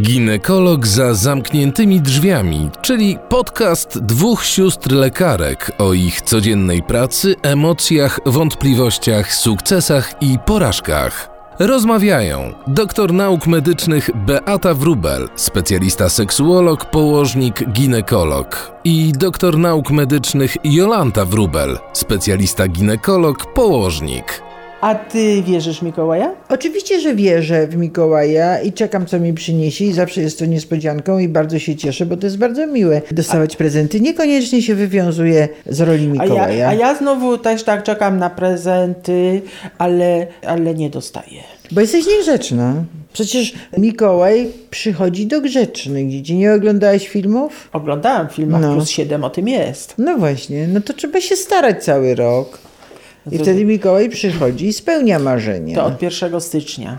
Ginekolog za zamkniętymi drzwiami, czyli podcast dwóch sióstr lekarek o ich codziennej pracy, emocjach, wątpliwościach, sukcesach i porażkach. Rozmawiają doktor nauk medycznych Beata Wrubel, specjalista seksuolog, położnik, ginekolog i doktor nauk medycznych Jolanta Wrubel, specjalista ginekolog, położnik. A ty wierzysz w Mikołaja? Oczywiście, że wierzę w Mikołaja i czekam, co mi przyniesie i zawsze jest to niespodzianką i bardzo się cieszę, bo to jest bardzo miłe dostawać prezenty. Niekoniecznie się wywiązuje z roli A Mikołaja. ja, a ja znowu też tak czekam na prezenty, ale, ale nie dostaję. Bo jesteś niegrzeczna. Przecież Mikołaj przychodzi do grzecznych dzieci. Nie oglądałeś filmów? Oglądałam film, a No. plus 7 o tym jest. No właśnie, no to trzeba się starać cały rok. I wtedy Mikołaj przychodzi i spełnia marzenia. To od 1 stycznia.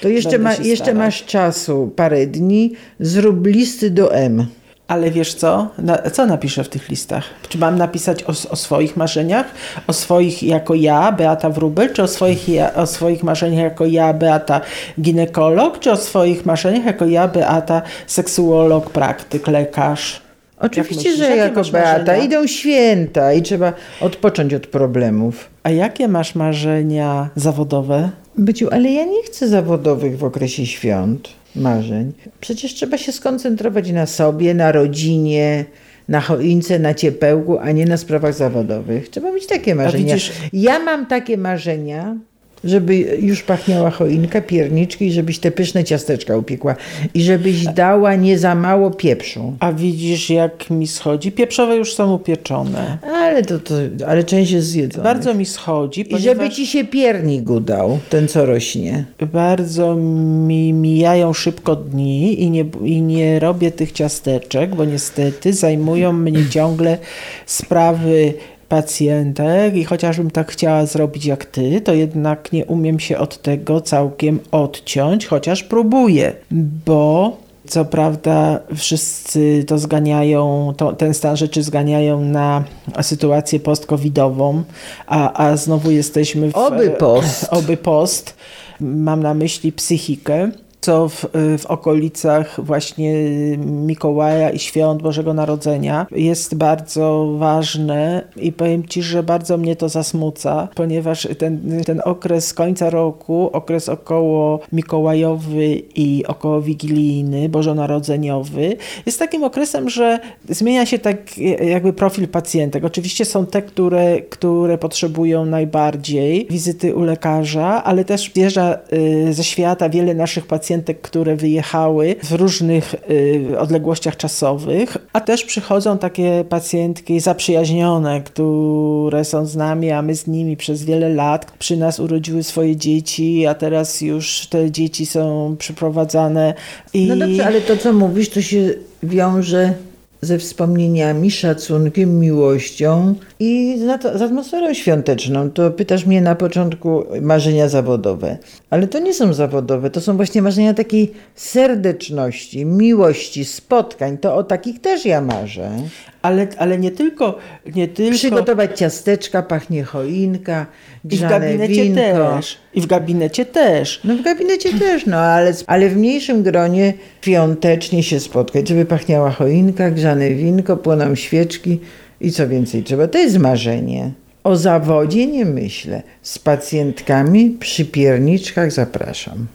To jeszcze, ma, jeszcze masz czasu, parę dni, zrób listy do M. Ale wiesz co? Na, co napiszę w tych listach? Czy mam napisać o, o swoich marzeniach? O swoich jako ja, Beata Wrubel? Czy o swoich, ja, o swoich marzeniach jako ja, Beata ginekolog? Czy o swoich marzeniach jako ja, Beata seksuolog, praktyk, lekarz? Oczywiście, myślisz, że jako Beata marzenia? idą święta i trzeba odpocząć od problemów. A jakie masz marzenia zawodowe? Byciu, ale ja nie chcę zawodowych w okresie świąt, marzeń. Przecież trzeba się skoncentrować na sobie, na rodzinie, na choince, na ciepełku, a nie na sprawach zawodowych. Trzeba mieć takie marzenia. widzisz- Ja mam takie marzenia, żeby już pachniała choinka, pierniczki i żebyś te pyszne ciasteczka upiekła. I żebyś dała nie za mało pieprzu. A widzisz, jak mi schodzi? Pieprzowe już są upieczone. Ale to, to ale część jest zjedzona. Bardzo mi schodzi, I ponieważ żeby ci się piernik udał, ten co rośnie. bardzo mi mijają szybko dni i nie, i nie robię tych ciasteczek, bo niestety zajmują mnie ciągle sprawy pacjentek i chociażbym tak chciała zrobić jak ty, to jednak nie umiem się od tego całkiem odciąć, chociaż próbuję, bo co prawda wszyscy to zganiają, to, ten stan rzeczy zganiają na sytuację post-covidową, a, a znowu jesteśmy w... Oby post. Oby post. Mam na myśli psychikę, co w, w okolicach właśnie Mikołaja i świąt Bożego Narodzenia jest bardzo ważne i powiem Ci, że bardzo mnie to zasmuca, ponieważ ten, ten okres końca roku, okres około Mikołajowy i około Wigilijny, Bożonarodzeniowy jest takim okresem, że zmienia się tak jakby profil pacjentek. Oczywiście są te, które, które potrzebują najbardziej wizyty u lekarza, ale też wjeżdża y, ze świata wiele naszych pacjentek, które wyjechały w różnych y, odległościach czasowych, a też przychodzą takie pacjentki zaprzyjaźnione, które są z nami, a my z nimi przez wiele lat. Przy nas urodziły swoje dzieci, a teraz już te dzieci są przyprowadzane. I... No dobrze, ale to co mówisz, to się wiąże ze wspomnieniami, szacunkiem, miłością i z, nat- z atmosferą świąteczną. To pytasz mnie na początku marzenia zawodowe, ale to nie są zawodowe, to są właśnie marzenia takiej serdeczności, miłości, spotkań. To o takich też ja marzę. Ale, ale nie tylko, nie tylko Przygotować ciasteczka, pachnie choinka, i w gabinecie winko. też. I w gabinecie też. No w gabinecie też, no ale, ale w mniejszym gronie świątecznie się spotkać, żeby pachniała choinka, grzane winko, płoną świeczki i co więcej trzeba. To jest marzenie. O zawodzie nie myślę. Z pacjentkami przy pierniczkach zapraszam.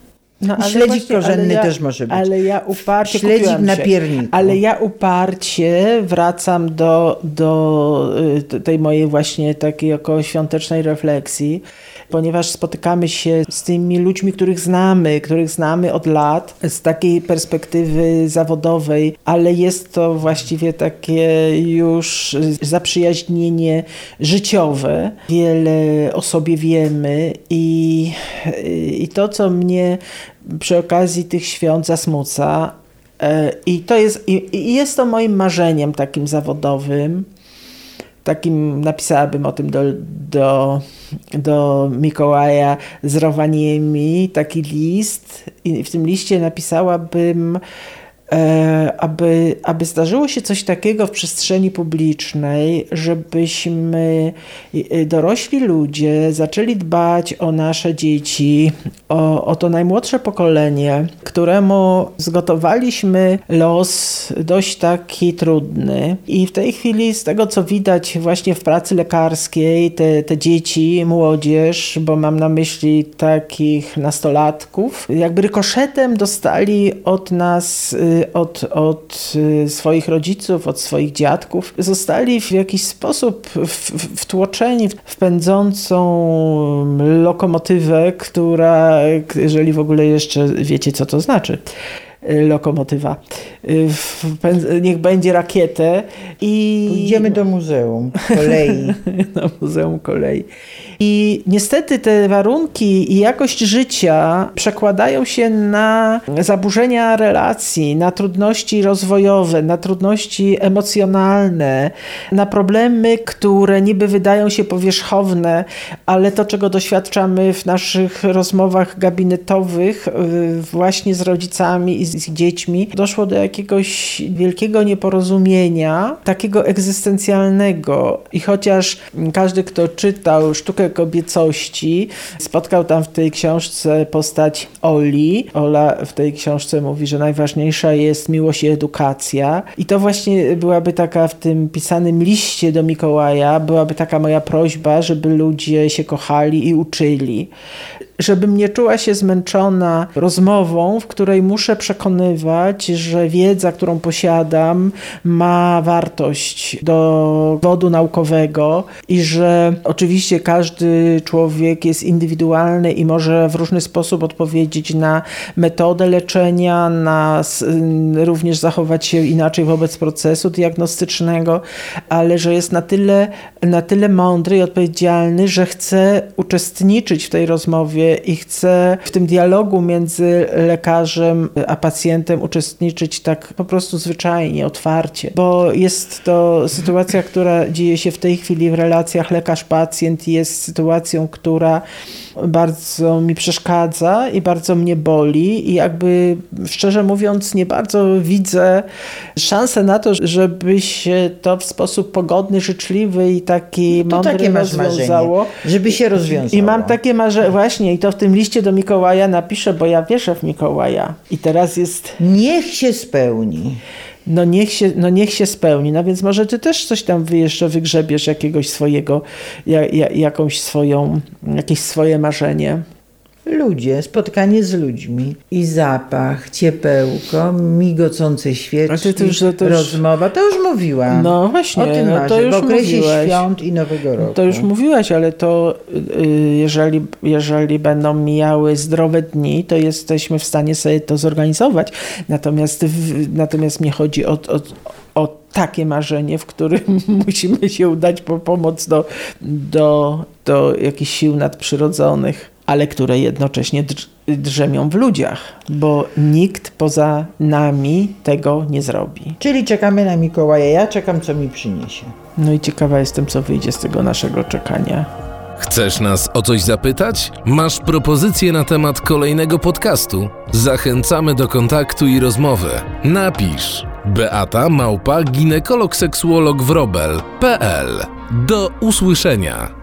No, śledzik korzenny też może być. Ale ja uparcie Śledzik na pierniku. Ale ja uparcie wracam do, do y, tej mojej właśnie takiej około świątecznej refleksji, ponieważ spotykamy się z tymi ludźmi, których znamy, których znamy od lat, z takiej perspektywy zawodowej, ale jest to właściwie takie już zaprzyjaźnienie życiowe. Wiele o sobie wiemy i, i to, co mnie przy okazji tych świąt zasmuca, e, i to jest, i, jest to moim marzeniem takim zawodowym, takim napisałabym o tym do, do, do Mikołaja z rowaniemi taki list. I w tym liście napisałabym aby, aby zdarzyło się coś takiego w przestrzeni publicznej, żebyśmy e, dorośli ludzie zaczęli dbać o nasze dzieci, o, o to najmłodsze pokolenie, któremu zgotowaliśmy los dość taki trudny. I w tej chwili, z tego co widać właśnie w pracy lekarskiej, te, te dzieci, młodzież, bo mam na myśli takich nastolatków, jakby rykoszetem dostali od nas, y, od, od y, swoich rodziców, od swoich dziadków, zostali w jakiś sposób wtłoczeni w pędzącą lokomotywę, która, jeżeli w ogóle jeszcze wiecie, co to znaczy lokomotywa. Niech będzie rakietę i... Pójdziemy do muzeum kolei. do muzeum kolei. I niestety te warunki i jakość życia przekładają się na zaburzenia relacji, na trudności rozwojowe, na trudności emocjonalne, na problemy, które niby wydają się powierzchowne, ale to, czego doświadczamy w naszych rozmowach gabinetowych, y, właśnie z rodzicami i z dziećmi, doszło do jakiegoś wielkiego nieporozumienia, takiego egzystencjalnego. I chociaż każdy, kto czytał sztukę kobiecości. Spotkał tam w tej książce postać Oli. Ola w tej książce mówi, że najważniejsza jest miłość i edukacja. I to właśnie byłaby taka w tym pisanym liście do Mikołaja, byłaby taka moja prośba, żeby ludzie się kochali i uczyli żebym nie czuła się zmęczona rozmową, w której muszę przekonywać, że wiedza, którą posiadam, ma wartość do wodu naukowego i że oczywiście każdy człowiek jest indywidualny i może w różny sposób odpowiedzieć na metodę leczenia, na również zachować się inaczej wobec procesu diagnostycznego, ale że jest na tyle, na tyle mądry i odpowiedzialny, że chce uczestniczyć w tej rozmowie i chcę w tym dialogu między lekarzem a pacjentem uczestniczyć tak po prostu zwyczajnie, otwarcie, bo jest to sytuacja, która dzieje się w tej chwili w relacjach lekarz-pacjent, jest sytuacją, która bardzo mi przeszkadza i bardzo mnie boli i jakby szczerze mówiąc nie bardzo widzę szansę na to, żeby się to w sposób pogodny, życzliwy i taki no mądry takie rozwiązało. Marzenie, żeby się rozwiązało. I mam takie marzenie, właśnie i to w tym liście do Mikołaja napiszę, bo ja wierzę w Mikołaja. I teraz jest... Niech się spełni. No niech, się, no niech się spełni. No więc może ty też coś tam jeszcze wygrzebiesz jakiegoś swojego, ja, ja, jakąś swoją, jakieś swoje marzenie ludzie, spotkanie z ludźmi i zapach, ciepełko, migocące świeczki, to już, to już, rozmowa, to już mówiłam. No właśnie, o tym no to już w okresie mówiłeś. świąt i Nowego Roku. To już mówiłaś, ale to y, jeżeli, jeżeli będą mijały zdrowe dni, to jesteśmy w stanie sobie to zorganizować. Natomiast, natomiast mnie chodzi o, o, o takie marzenie, w którym musimy się udać po pomoc do, do, do jakichś sił nadprzyrodzonych ale które jednocześnie drzemią w ludziach, bo nikt poza nami tego nie zrobi. Czyli czekamy na Mikołaja. Ja czekam, co mi przyniesie. No i ciekawa jestem, co wyjdzie z tego naszego czekania. Chcesz nas o coś zapytać? Masz propozycję na temat kolejnego podcastu? Zachęcamy do kontaktu i rozmowy. Napisz Beata Małpa ginekolog seksuolog wrobel.pl Do usłyszenia.